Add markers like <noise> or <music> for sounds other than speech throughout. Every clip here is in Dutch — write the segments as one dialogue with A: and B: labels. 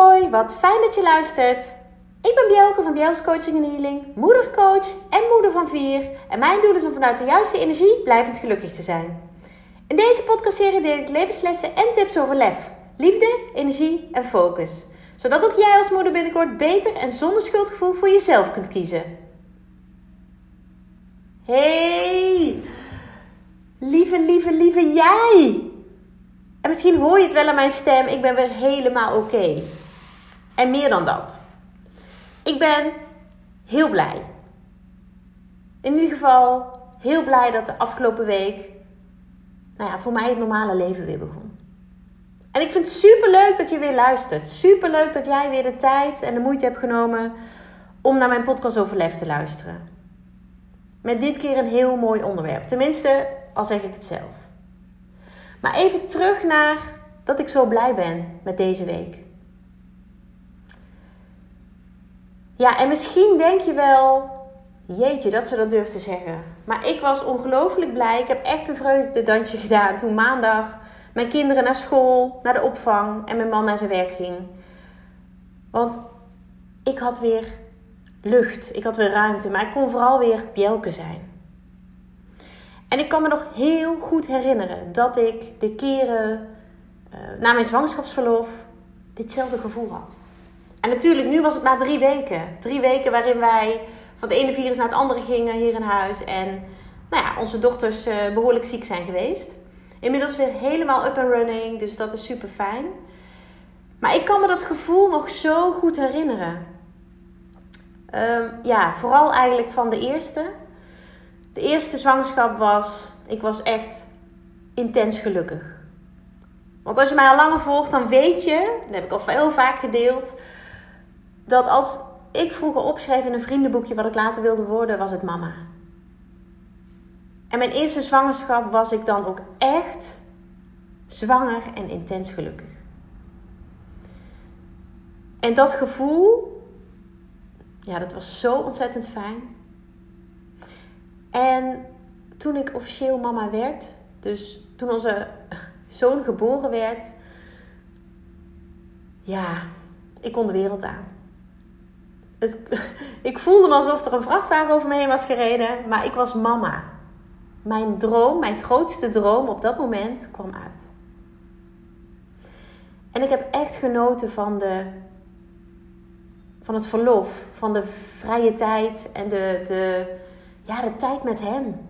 A: hoi, wat fijn dat je luistert. Ik ben Bjelke van Bjels Coaching en Healing, moedercoach en moeder van vier. En mijn doel is om vanuit de juiste energie blijvend gelukkig te zijn. In deze podcastserie deel ik levenslessen en tips over lef, liefde, energie en focus. Zodat ook jij als moeder binnenkort beter en zonder schuldgevoel voor jezelf kunt kiezen. Hey, lieve, lieve, lieve jij. En misschien hoor je het wel aan mijn stem, ik ben weer helemaal oké. En meer dan dat. Ik ben heel blij. In ieder geval heel blij dat de afgelopen week, nou ja, voor mij het normale leven weer begon. En ik vind het super leuk dat je weer luistert. Super leuk dat jij weer de tijd en de moeite hebt genomen om naar mijn podcast over lef te luisteren. Met dit keer een heel mooi onderwerp. Tenminste, al zeg ik het zelf. Maar even terug naar dat ik zo blij ben met deze week. Ja, en misschien denk je wel, jeetje, dat ze dat durft te zeggen. Maar ik was ongelooflijk blij. Ik heb echt een vreugdedansje gedaan toen maandag mijn kinderen naar school, naar de opvang en mijn man naar zijn werk ging. Want ik had weer lucht, ik had weer ruimte, maar ik kon vooral weer Bjelke zijn. En ik kan me nog heel goed herinneren dat ik de keren uh, na mijn zwangerschapsverlof ditzelfde gevoel had. En natuurlijk, nu was het maar drie weken. Drie weken waarin wij van de ene virus naar het andere gingen hier in huis. En nou ja, onze dochters uh, behoorlijk ziek zijn geweest. Inmiddels weer helemaal up and running, dus dat is super fijn. Maar ik kan me dat gevoel nog zo goed herinneren. Um, ja, vooral eigenlijk van de eerste. De eerste zwangerschap was, ik was echt intens gelukkig. Want als je mij al langer volgt, dan weet je, dat heb ik al heel vaak gedeeld, dat als ik vroeger opschreef in een vriendenboekje wat ik later wilde worden, was het mama. En mijn eerste zwangerschap was ik dan ook echt zwanger en intens gelukkig. En dat gevoel, ja, dat was zo ontzettend fijn. En toen ik officieel mama werd, dus toen onze zoon geboren werd, ja, ik kon de wereld aan. Het, <laughs> ik voelde me alsof er een vrachtwagen over me heen was gereden, maar ik was mama. Mijn droom, mijn grootste droom op dat moment kwam uit. En ik heb echt genoten van, de, van het verlof, van de vrije tijd en de, de, ja, de tijd met hem.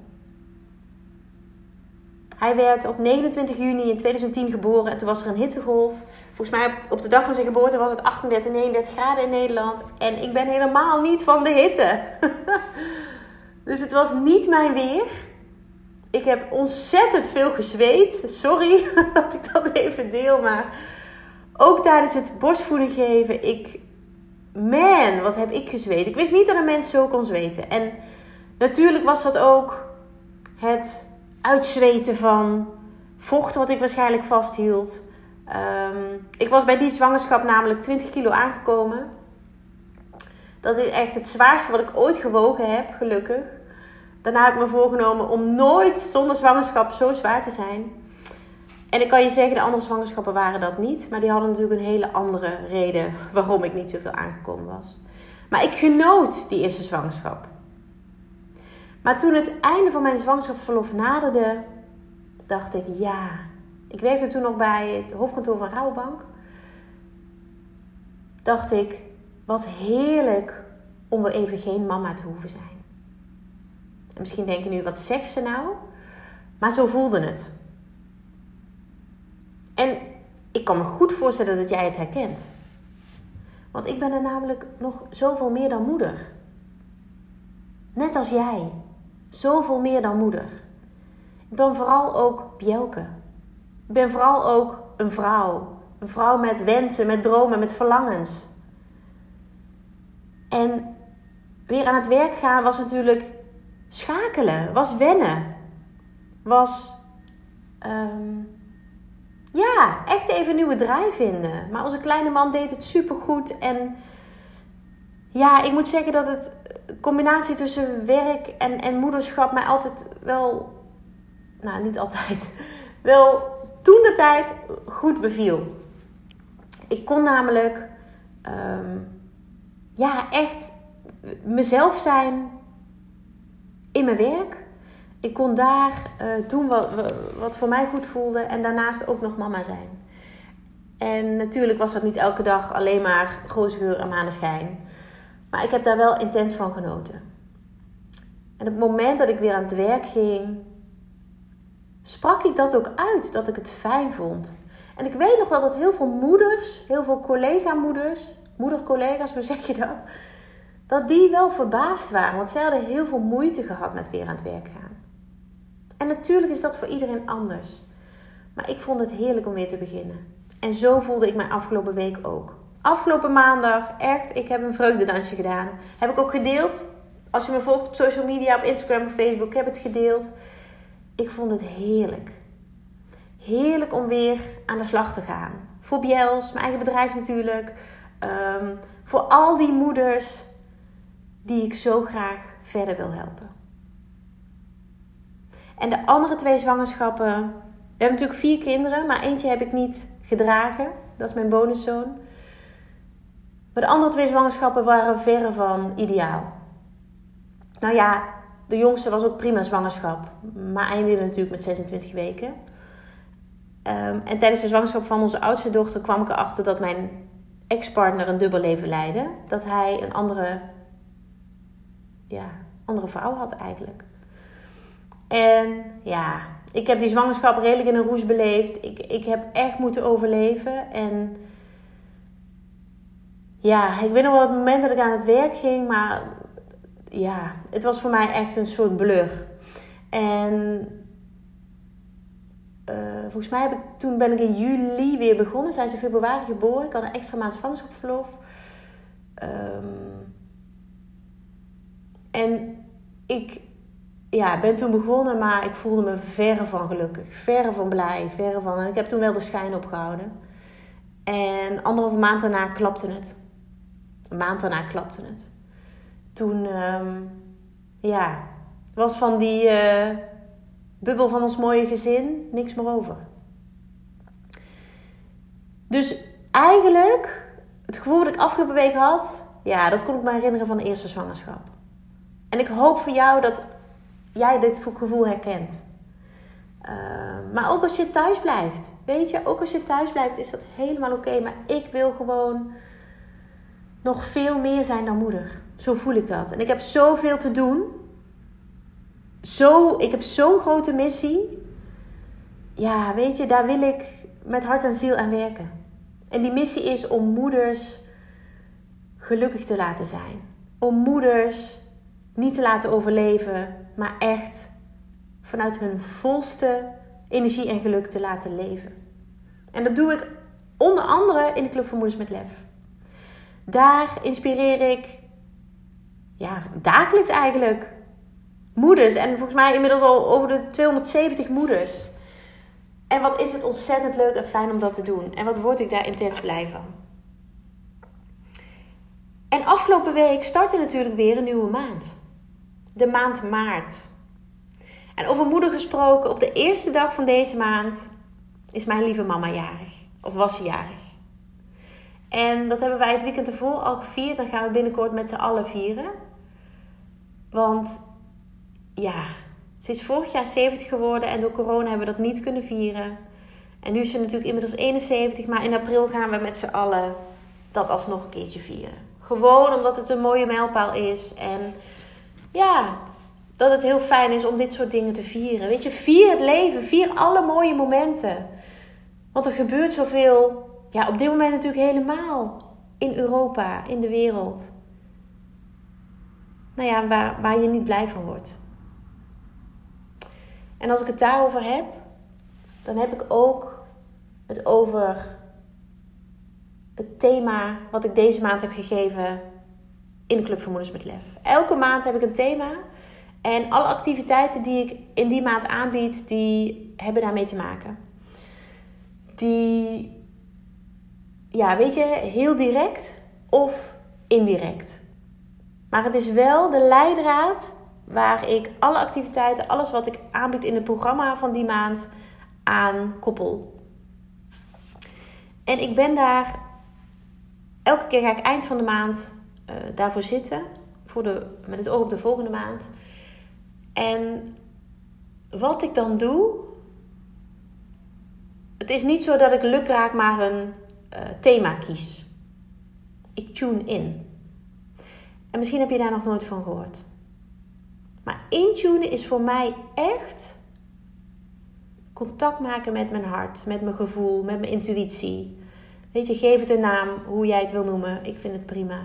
A: Hij werd op 29 juni in 2010 geboren en toen was er een hittegolf. Volgens mij op de dag van zijn geboorte was het 38, 39 graden in Nederland. En ik ben helemaal niet van de hitte. <laughs> dus het was niet mijn weer. Ik heb ontzettend veel gezweet. Sorry <laughs> dat ik dat even deel, maar ook tijdens het borstvoeding geven, ik, man, wat heb ik gezweet. Ik wist niet dat een mens zo kon zweten. En natuurlijk was dat ook het uitzweten van vocht wat ik waarschijnlijk vasthield. Um, ik was bij die zwangerschap namelijk 20 kilo aangekomen. Dat is echt het zwaarste wat ik ooit gewogen heb, gelukkig. Daarna heb ik me voorgenomen om nooit zonder zwangerschap zo zwaar te zijn. En ik kan je zeggen, de andere zwangerschappen waren dat niet. Maar die hadden natuurlijk een hele andere reden waarom ik niet zoveel aangekomen was. Maar ik genoot die eerste zwangerschap. Maar toen het einde van mijn zwangerschapsverlof naderde, dacht ik ja. Ik werkte toen nog bij het hoofdkantoor van Rouwbank. Dacht ik, wat heerlijk om weer even geen mama te hoeven zijn. En misschien denk je nu, wat zegt ze nou? Maar zo voelde het. En ik kan me goed voorstellen dat jij het herkent. Want ik ben er namelijk nog zoveel meer dan moeder. Net als jij. Zoveel meer dan moeder. Ik ben vooral ook Bjelke. Ik ben vooral ook een vrouw. Een vrouw met wensen, met dromen, met verlangens. En weer aan het werk gaan was natuurlijk schakelen, was wennen. Was um, ja, echt even een nieuwe draai vinden. Maar onze kleine man deed het supergoed. En ja, ik moet zeggen dat het combinatie tussen werk en, en moederschap mij altijd wel, nou niet altijd, <laughs> wel toen de tijd goed beviel. Ik kon namelijk ehm, ja, echt mezelf zijn in mijn werk. Ik kon daar uh, doen wat, wat voor mij goed voelde en daarnaast ook nog mama zijn. En natuurlijk was dat niet elke dag alleen maar grote geur en maneschijn. Maar ik heb daar wel intens van genoten. En op het moment dat ik weer aan het werk ging, sprak ik dat ook uit, dat ik het fijn vond. En ik weet nog wel dat heel veel moeders, heel veel collega-moeders, moedercollega's, hoe zeg je dat? Dat die wel verbaasd waren, want zij hadden heel veel moeite gehad met weer aan het werk gaan. En natuurlijk is dat voor iedereen anders. Maar ik vond het heerlijk om weer te beginnen. En zo voelde ik mij afgelopen week ook. Afgelopen maandag, echt, ik heb een vreugdedansje gedaan. Heb ik ook gedeeld. Als je me volgt op social media, op Instagram of Facebook, ik heb het gedeeld. Ik vond het heerlijk. Heerlijk om weer aan de slag te gaan. Voor Biels, mijn eigen bedrijf natuurlijk. Ehm, voor al die moeders die ik zo graag verder wil helpen. En de andere twee zwangerschappen. We hebben natuurlijk vier kinderen, maar eentje heb ik niet gedragen. Dat is mijn bonuszoon. Maar de andere twee zwangerschappen waren verre van ideaal. Nou ja, de jongste was ook prima zwangerschap, maar eindigde natuurlijk met 26 weken. Um, en tijdens de zwangerschap van onze oudste dochter kwam ik erachter dat mijn ex-partner een dubbel leven leidde. Dat hij een andere, ja, andere vrouw had eigenlijk. En ja, ik heb die zwangerschap redelijk in een roes beleefd. Ik, ik heb echt moeten overleven. En ja, ik weet nog wel het moment dat ik aan het werk ging, maar ja, het was voor mij echt een soort blur. En uh, volgens mij heb ik, toen ben ik in juli weer begonnen. Zijn ze februari geboren. Ik had een extra maand zwangerschapsverlof. Um, en ik ja, ben toen begonnen, maar ik voelde me verre van gelukkig. Verre van blij, verre van... En ik heb toen wel de schijn opgehouden. En anderhalve maand daarna klapte het. Een maand daarna klapte het. Toen, um, ja, was van die uh, bubbel van ons mooie gezin niks meer over. Dus eigenlijk, het gevoel dat ik afgelopen week had, ja, dat kon ik me herinneren van de eerste zwangerschap. En ik hoop voor jou dat jij dit gevoel herkent. Uh, maar ook als je thuis blijft. Weet je, ook als je thuis blijft is dat helemaal oké. Maar ik wil gewoon nog veel meer zijn dan moeder. Zo voel ik dat. En ik heb zoveel te doen. Zo, ik heb zo'n grote missie. Ja, weet je, daar wil ik met hart en ziel aan werken. En die missie is om moeders gelukkig te laten zijn. Om moeders niet te laten overleven, maar echt vanuit hun volste energie en geluk te laten leven. En dat doe ik onder andere in de Club voor Moeders met Lef. Daar inspireer ik ja, dagelijks eigenlijk moeders. En volgens mij inmiddels al over de 270 moeders. En wat is het ontzettend leuk en fijn om dat te doen. En wat word ik daar intens blij van. En afgelopen week startte natuurlijk weer een nieuwe maand. De maand maart. En over moeder gesproken, op de eerste dag van deze maand is mijn lieve mama jarig. Of was ze jarig. En dat hebben wij het weekend ervoor al gevierd. Dan gaan we binnenkort met z'n allen vieren. Want ja, ze is vorig jaar 70 geworden en door corona hebben we dat niet kunnen vieren. En nu is ze natuurlijk inmiddels 71, maar in april gaan we met z'n allen dat alsnog een keertje vieren. Gewoon omdat het een mooie mijlpaal is. En ja, dat het heel fijn is om dit soort dingen te vieren. Weet je, vier het leven, vier alle mooie momenten. Want er gebeurt zoveel, ja, op dit moment natuurlijk helemaal in Europa, in de wereld. Nou ja, waar, waar je niet blij van wordt. En als ik het daarover heb, dan heb ik ook het over het thema wat ik deze maand heb gegeven in de Club voor Moeders met Lef. Elke maand heb ik een thema. En alle activiteiten die ik in die maand aanbied, die hebben daarmee te maken. Die, ja, weet je, heel direct of indirect. Maar het is wel de leidraad waar ik alle activiteiten, alles wat ik aanbied in het programma van die maand aan koppel. En ik ben daar elke keer ga ik eind van de maand uh, daarvoor zitten. Voor de, met het oog op de volgende maand. En wat ik dan doe. Het is niet zo dat ik lukraak maar een uh, thema kies. Ik tune in. En misschien heb je daar nog nooit van gehoord. Maar intunen is voor mij echt contact maken met mijn hart, met mijn gevoel, met mijn intuïtie. Weet je, geef het een naam, hoe jij het wil noemen. Ik vind het prima.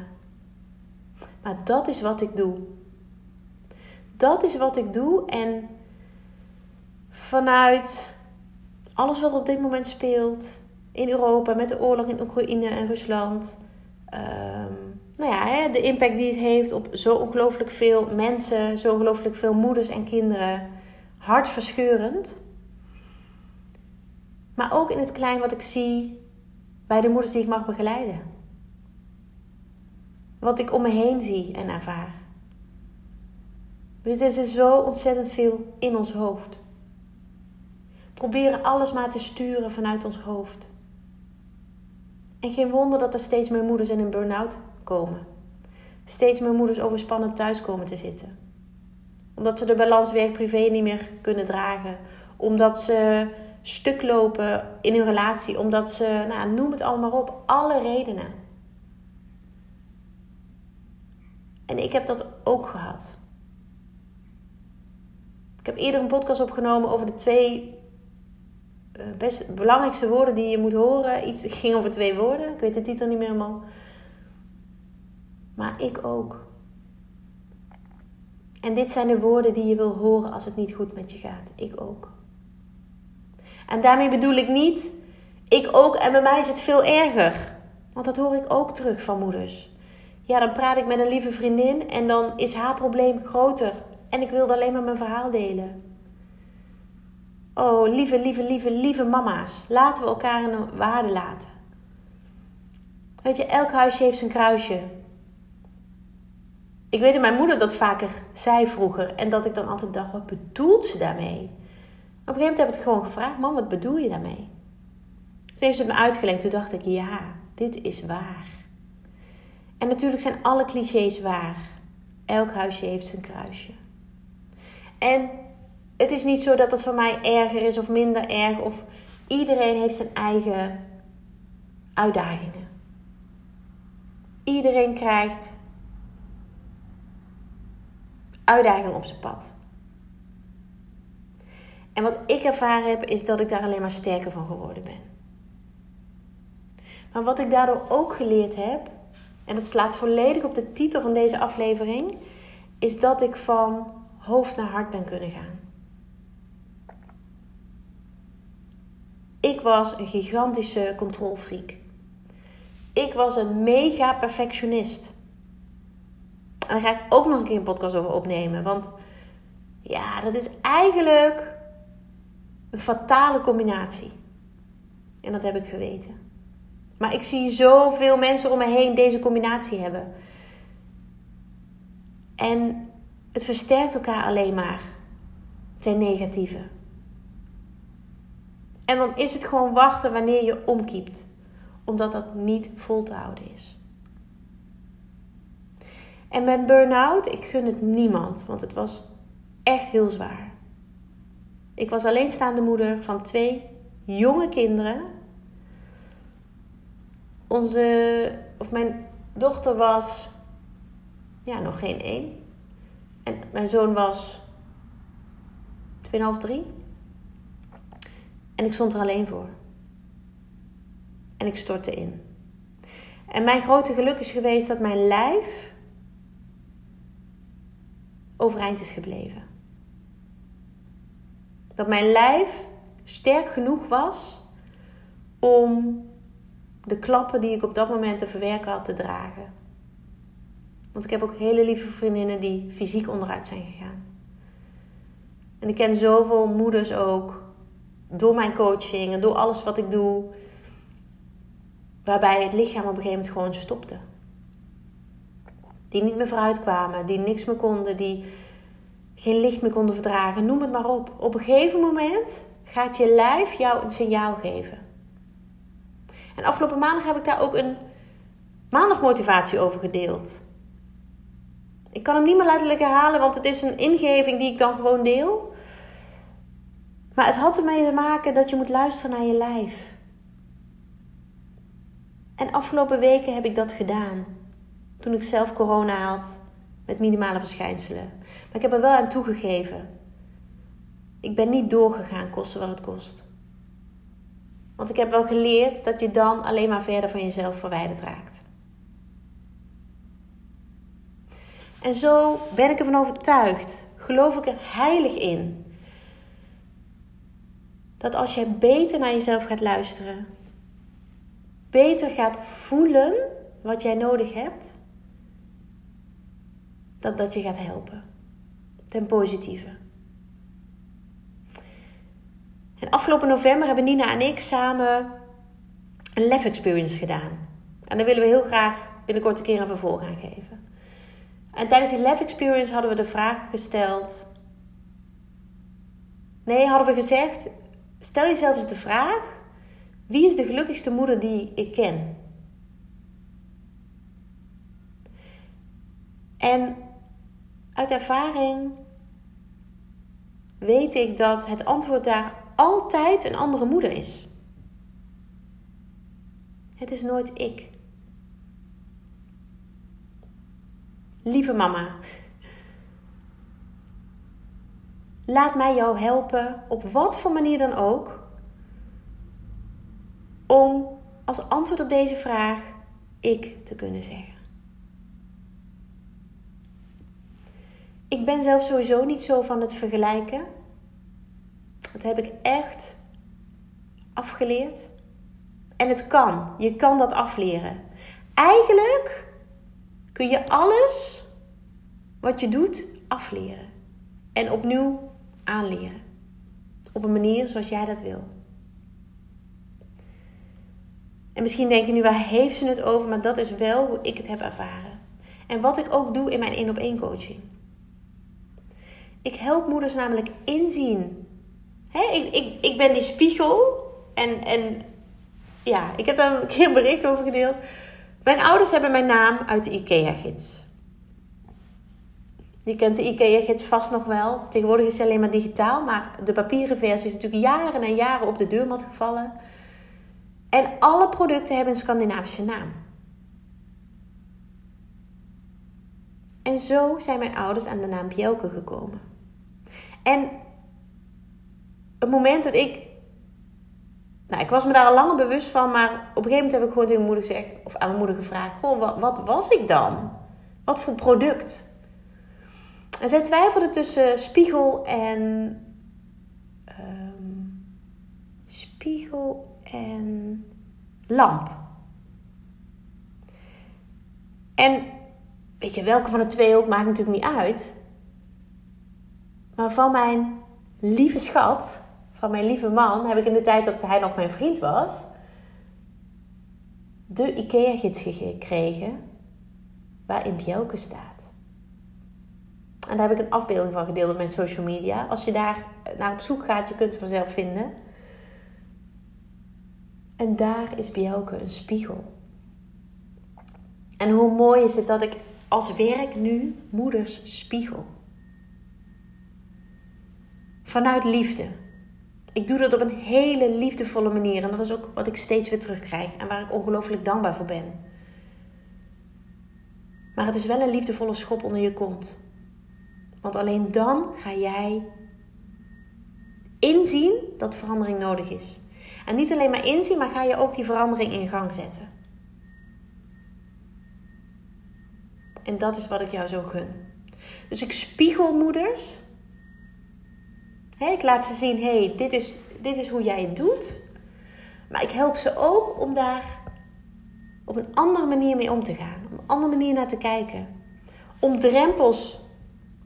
A: Maar dat is wat ik doe. Dat is wat ik doe en vanuit alles wat op dit moment speelt in Europa met de oorlog in Oekraïne en Rusland. Um, nou ja, de impact die het heeft op zo ongelooflijk veel mensen, zo ongelooflijk veel moeders en kinderen. Hartverscheurend. Maar ook in het klein wat ik zie bij de moeders die ik mag begeleiden. Wat ik om me heen zie en ervaar. Het is er zo ontzettend veel in ons hoofd. Proberen alles maar te sturen vanuit ons hoofd. En geen wonder dat er steeds meer moeders in een burn-out komen. Steeds meer moeders overspannen thuis komen te zitten. Omdat ze de balans werk-privé niet meer kunnen dragen. Omdat ze stuk lopen in hun relatie. Omdat ze, nou, noem het allemaal op, alle redenen. En ik heb dat ook gehad. Ik heb eerder een podcast opgenomen over de twee uh, best belangrijkste woorden die je moet horen. Iets ging over twee woorden. Ik weet de titel niet meer helemaal. Maar ik ook. En dit zijn de woorden die je wil horen als het niet goed met je gaat. Ik ook. En daarmee bedoel ik niet, ik ook en bij mij is het veel erger. Want dat hoor ik ook terug van moeders. Ja, dan praat ik met een lieve vriendin en dan is haar probleem groter. En ik wilde alleen maar mijn verhaal delen. Oh, lieve, lieve, lieve, lieve mama's. Laten we elkaar in waarde laten. Weet je, elk huisje heeft zijn kruisje. Ik weet dat mijn moeder dat vaker zei vroeger. En dat ik dan altijd dacht, wat bedoelt ze daarmee? Op een gegeven moment heb ik het gewoon gevraagd. Mam, wat bedoel je daarmee? Toen heeft ze het me uitgelegd. Toen dacht ik, ja, dit is waar. En natuurlijk zijn alle clichés waar. Elk huisje heeft zijn kruisje. En het is niet zo dat het voor mij erger is of minder erg. Of iedereen heeft zijn eigen uitdagingen. Iedereen krijgt uitdaging op zijn pad. En wat ik ervaren heb, is dat ik daar alleen maar sterker van geworden ben. Maar wat ik daardoor ook geleerd heb, en dat slaat volledig op de titel van deze aflevering, is dat ik van hoofd naar hart ben kunnen gaan. Ik was een gigantische controlfreak. Ik was een mega perfectionist. En daar ga ik ook nog een keer een podcast over opnemen. Want ja, dat is eigenlijk een fatale combinatie. En dat heb ik geweten. Maar ik zie zoveel mensen om me heen deze combinatie hebben. En het versterkt elkaar alleen maar ten negatieve. En dan is het gewoon wachten wanneer je omkiept. Omdat dat niet vol te houden is. En mijn burn-out, ik gun het niemand, want het was echt heel zwaar. Ik was alleenstaande moeder van twee jonge kinderen. Onze, of mijn dochter was, ja, nog geen één. En mijn zoon was 2,5, 3. En ik stond er alleen voor. En ik stortte in. En mijn grote geluk is geweest dat mijn lijf overeind is gebleven. Dat mijn lijf sterk genoeg was om de klappen die ik op dat moment te verwerken had te dragen. Want ik heb ook hele lieve vriendinnen die fysiek onderuit zijn gegaan. En ik ken zoveel moeders ook door mijn coaching en door alles wat ik doe, waarbij het lichaam op een gegeven moment gewoon stopte. Die niet meer vooruit kwamen, die niks meer konden, die geen licht meer konden verdragen, noem het maar op. Op een gegeven moment gaat je lijf jou een signaal geven. En afgelopen maandag heb ik daar ook een maandag motivatie over gedeeld. Ik kan hem niet meer letterlijk herhalen, want het is een ingeving die ik dan gewoon deel. Maar het had ermee te maken dat je moet luisteren naar je lijf. En afgelopen weken heb ik dat gedaan. Toen ik zelf corona had met minimale verschijnselen. Maar ik heb er wel aan toegegeven. Ik ben niet doorgegaan, koste wat het kost. Want ik heb wel geleerd dat je dan alleen maar verder van jezelf verwijderd raakt. En zo ben ik ervan overtuigd, geloof ik er heilig in, dat als je beter naar jezelf gaat luisteren, beter gaat voelen wat jij nodig hebt, dat dat je gaat helpen. Ten positieve. En afgelopen november hebben Nina en ik samen een Lef Experience gedaan. En daar willen we heel graag binnenkort een keer een vervolg aan geven. En tijdens die Lef Experience hadden we de vraag gesteld. Nee, hadden we gezegd: stel jezelf eens de vraag: wie is de gelukkigste moeder die ik ken? En uit ervaring weet ik dat het antwoord daar altijd een andere moeder is. Het is nooit ik. Lieve mama, laat mij jou helpen, op wat voor manier dan ook, om als antwoord op deze vraag ik te kunnen zeggen. Ik ben zelf sowieso niet zo van het vergelijken. Dat heb ik echt afgeleerd. En het kan. Je kan dat afleren. Eigenlijk kun je alles wat je doet afleren. En opnieuw aanleren. Op een manier zoals jij dat wil. En misschien denk je nu, waar heeft ze het over? Maar dat is wel hoe ik het heb ervaren. En wat ik ook doe in mijn één op één coaching. Ik help moeders namelijk inzien. ik, ik, ik ben die spiegel. En, en ja, ik heb daar een keer een bericht over gedeeld. Mijn ouders hebben mijn naam uit de IKEA-gids. Je kent de IKEA-gids vast nog wel. Tegenwoordig is het alleen maar digitaal, maar de papieren versie is natuurlijk jaren en jaren op de deurmat gevallen. En alle producten hebben een Scandinavische naam. En zo zijn mijn ouders aan de naam Bjelke gekomen. En het moment dat ik. Nou, ik was me daar al langer bewust van, maar op een gegeven moment heb ik gewoon tegen mijn moeder gezegd, of aan mijn moeder gevraagd: Goh, wat, wat was ik dan? Wat voor product? En zij twijfelde tussen spiegel en. Um, spiegel en lamp. En weet je, welke van de twee ook maakt natuurlijk niet uit. Maar van mijn lieve schat, van mijn lieve man, heb ik in de tijd dat hij nog mijn vriend was, de IKEA-gids gekregen waarin Bjelke staat. En daar heb ik een afbeelding van gedeeld op mijn social media. Als je daar naar op zoek gaat, je kunt het vanzelf vinden. En daar is Bjelke een spiegel. En hoe mooi is het dat ik als werk nu moeders spiegel. Vanuit liefde. Ik doe dat op een hele liefdevolle manier. En dat is ook wat ik steeds weer terugkrijg. En waar ik ongelooflijk dankbaar voor ben. Maar het is wel een liefdevolle schop onder je kont. Want alleen dan ga jij inzien dat verandering nodig is. En niet alleen maar inzien, maar ga je ook die verandering in gang zetten. En dat is wat ik jou zo gun. Dus ik spiegel moeders. Ik laat ze zien, hey, dit is, dit is hoe jij het doet. Maar ik help ze ook om daar op een andere manier mee om te gaan. Op een andere manier naar te kijken. Om drempels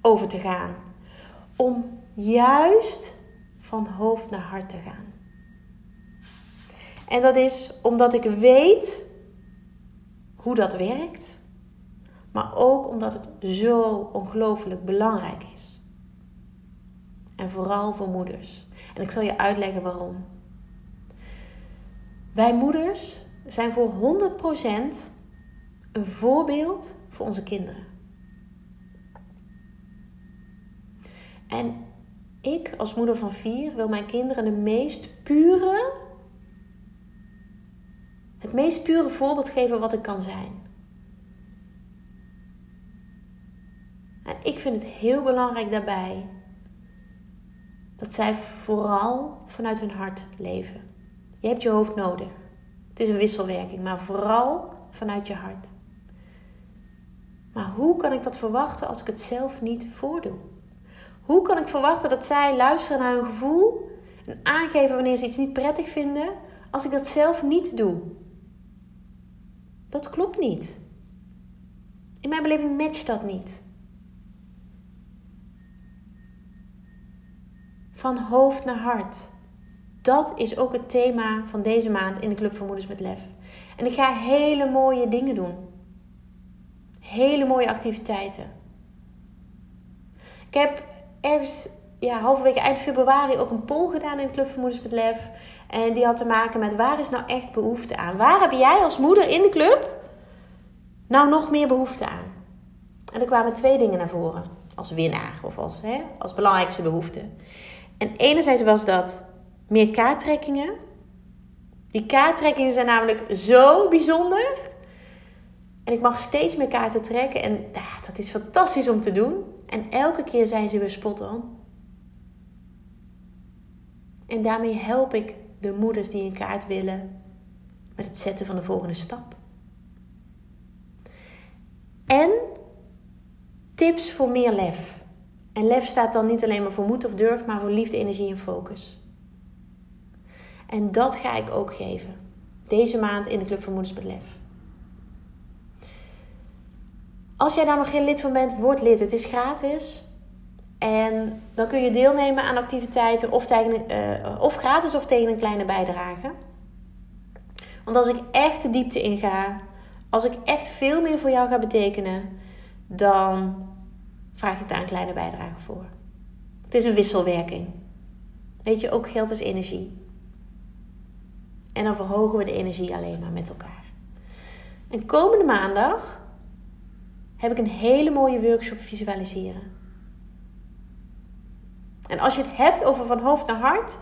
A: over te gaan. Om juist van hoofd naar hart te gaan. En dat is omdat ik weet hoe dat werkt, maar ook omdat het zo ongelooflijk belangrijk is. En vooral voor moeders. En ik zal je uitleggen waarom. Wij moeders zijn voor 100% Een voorbeeld voor onze kinderen. En ik als moeder van vier wil mijn kinderen de meest pure, het meest pure voorbeeld geven wat ik kan zijn. En ik vind het heel belangrijk daarbij dat zij vooral vanuit hun hart leven. Je hebt je hoofd nodig. Het is een wisselwerking, maar vooral vanuit je hart. Maar hoe kan ik dat verwachten als ik het zelf niet voordoe? Hoe kan ik verwachten dat zij luisteren naar hun gevoel en aangeven wanneer ze iets niet prettig vinden, als ik dat zelf niet doe? Dat klopt niet. In mijn beleving matcht dat niet. Van hoofd naar hart. Dat is ook het thema van deze maand in de Club van Moeders met Lef. En ik ga hele mooie dingen doen. Hele mooie activiteiten. Ik heb ergens ja, halverwege eind februari ook een poll gedaan in de Club van Moeders met Lef. En die had te maken met waar is nou echt behoefte aan? Waar heb jij als moeder in de club nou nog meer behoefte aan? En er kwamen twee dingen naar voren. Als winnaar of als, hè, als belangrijkste behoefte. En enerzijds was dat meer kaarttrekkingen. Die kaarttrekkingen zijn namelijk zo bijzonder. En ik mag steeds meer kaarten trekken. En dat is fantastisch om te doen. En elke keer zijn ze weer spot on. En daarmee help ik de moeders die een kaart willen met het zetten van de volgende stap. En tips voor meer lef. En lef staat dan niet alleen maar voor moed of durf, maar voor liefde, energie en focus. En dat ga ik ook geven. Deze maand in de Club van Moeders met Lef. Als jij daar nog geen lid van bent, word lid. Het is gratis. En dan kun je deelnemen aan activiteiten of, tegen, uh, of gratis of tegen een kleine bijdrage. Want als ik echt de diepte inga, als ik echt veel meer voor jou ga betekenen, dan vraag ik daar een kleine bijdrage voor. Het is een wisselwerking. Weet je, ook geld is energie. En dan verhogen we de energie alleen maar met elkaar. En komende maandag heb ik een hele mooie workshop visualiseren. En als je het hebt over van hoofd naar hart,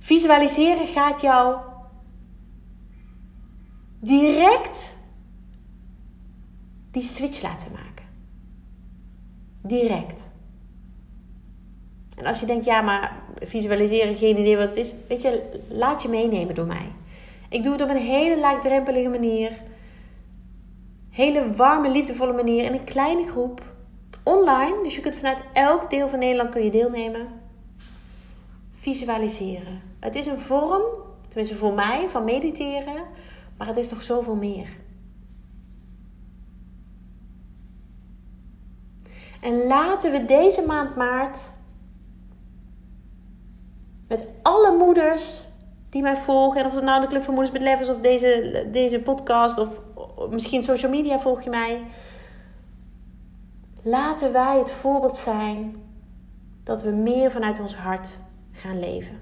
A: visualiseren gaat jou direct die switch laten maken. Direct. En als je denkt, ja, maar visualiseren, geen idee wat het is. Weet je, laat je meenemen door mij. Ik doe het op een hele laagdrempelige manier. Hele warme, liefdevolle manier in een kleine groep. Online, dus je kunt vanuit elk deel van Nederland kun je deelnemen. Visualiseren. Het is een vorm, tenminste voor mij, van mediteren. Maar het is nog zoveel meer. En laten we deze maand maart met alle moeders die mij volgen. En of het nou de Club van Moeders met Levels of deze, deze podcast of misschien social media volg je mij. Laten wij het voorbeeld zijn dat we meer vanuit ons hart gaan leven.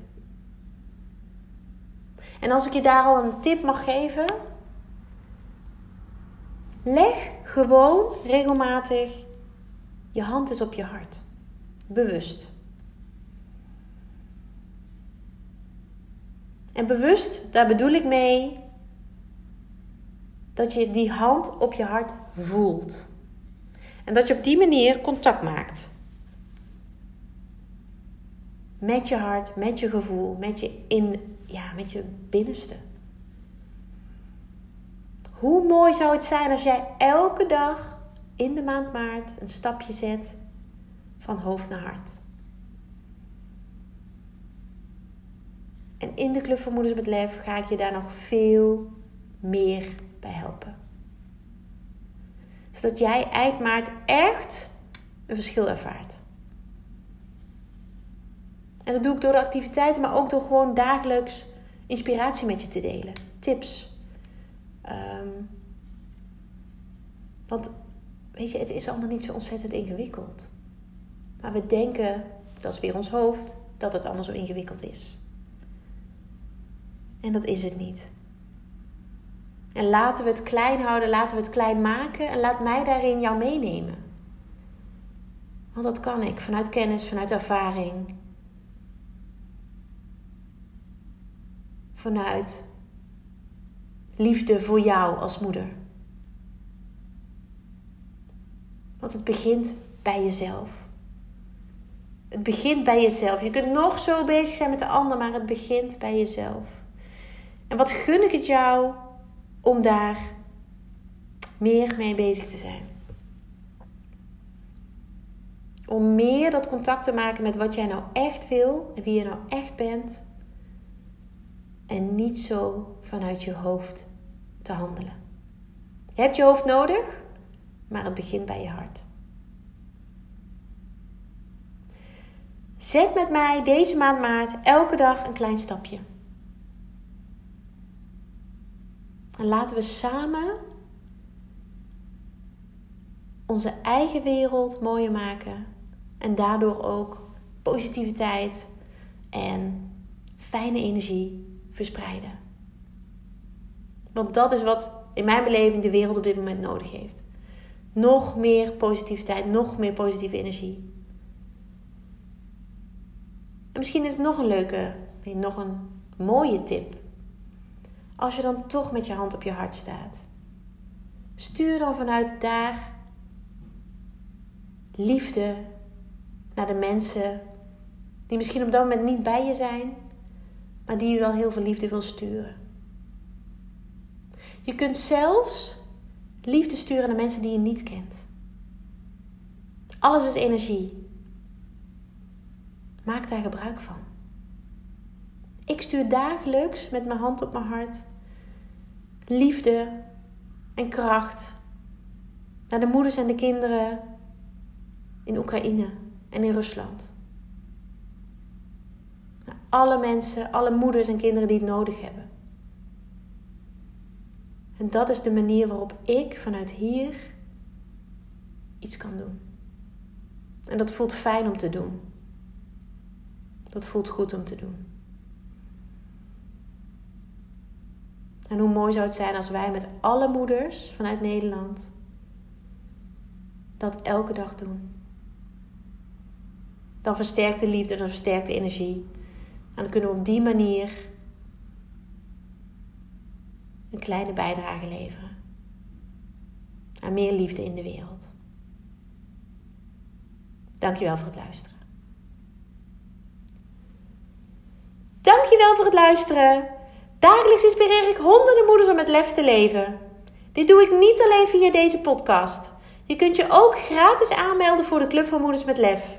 A: En als ik je daar al een tip mag geven, leg gewoon regelmatig je hand eens op je hart. Bewust. En bewust, daar bedoel ik mee dat je die hand op je hart voelt. En dat je op die manier contact maakt. Met je hart, met je gevoel, met je, in, ja, met je binnenste. Hoe mooi zou het zijn als jij elke dag in de maand maart een stapje zet van hoofd naar hart. En in de Club van Moeders met ga ik je daar nog veel meer bij helpen. Zodat jij eind maart echt een verschil ervaart. En dat doe ik door de activiteiten, maar ook door gewoon dagelijks inspiratie met je te delen. Tips. Ehm, want weet je, het is allemaal niet zo ontzettend ingewikkeld. Maar we denken, dat is weer ons hoofd, dat het allemaal zo ingewikkeld is. En dat is het niet. En laten we het klein houden, laten we het klein maken en laat mij daarin jou meenemen. Want dat kan ik vanuit kennis, vanuit ervaring. Vanuit liefde voor jou als moeder. Want het begint bij jezelf. Het begint bij jezelf. Je kunt nog zo bezig zijn met de ander, maar het begint bij jezelf. En wat gun ik het jou om daar meer mee bezig te zijn? Om meer dat contact te maken met wat jij nou echt wil en wie je nou echt bent. En niet zo vanuit je hoofd te handelen. Je hebt je hoofd nodig, maar het begint bij je hart. Zet met mij deze maand maart elke dag een klein stapje. En laten we samen onze eigen wereld mooier maken. En daardoor ook positiviteit en fijne energie verspreiden. Want dat is wat in mijn beleving de wereld op dit moment nodig heeft. Nog meer positiviteit, nog meer positieve energie. En misschien is het nog een leuke, nog een mooie tip. Als je dan toch met je hand op je hart staat. Stuur dan vanuit daar liefde naar de mensen die misschien op dat moment niet bij je zijn, maar die je wel heel veel liefde wil sturen. Je kunt zelfs liefde sturen naar mensen die je niet kent. Alles is energie. Maak daar gebruik van. Ik stuur dagelijks met mijn hand op mijn hart liefde en kracht naar de moeders en de kinderen in Oekraïne en in Rusland. Naar alle mensen, alle moeders en kinderen die het nodig hebben. En dat is de manier waarop ik vanuit hier iets kan doen. En dat voelt fijn om te doen. Dat voelt goed om te doen. En hoe mooi zou het zijn als wij met alle moeders vanuit Nederland dat elke dag doen. Dan versterkt de liefde, dan versterkt de energie. En dan kunnen we op die manier een kleine bijdrage leveren aan meer liefde in de wereld. Dankjewel voor het luisteren. Dankjewel voor het luisteren. Dagelijks inspireer ik honderden moeders om met lef te leven. Dit doe ik niet alleen via deze podcast. Je kunt je ook gratis aanmelden voor de Club van Moeders met Lef.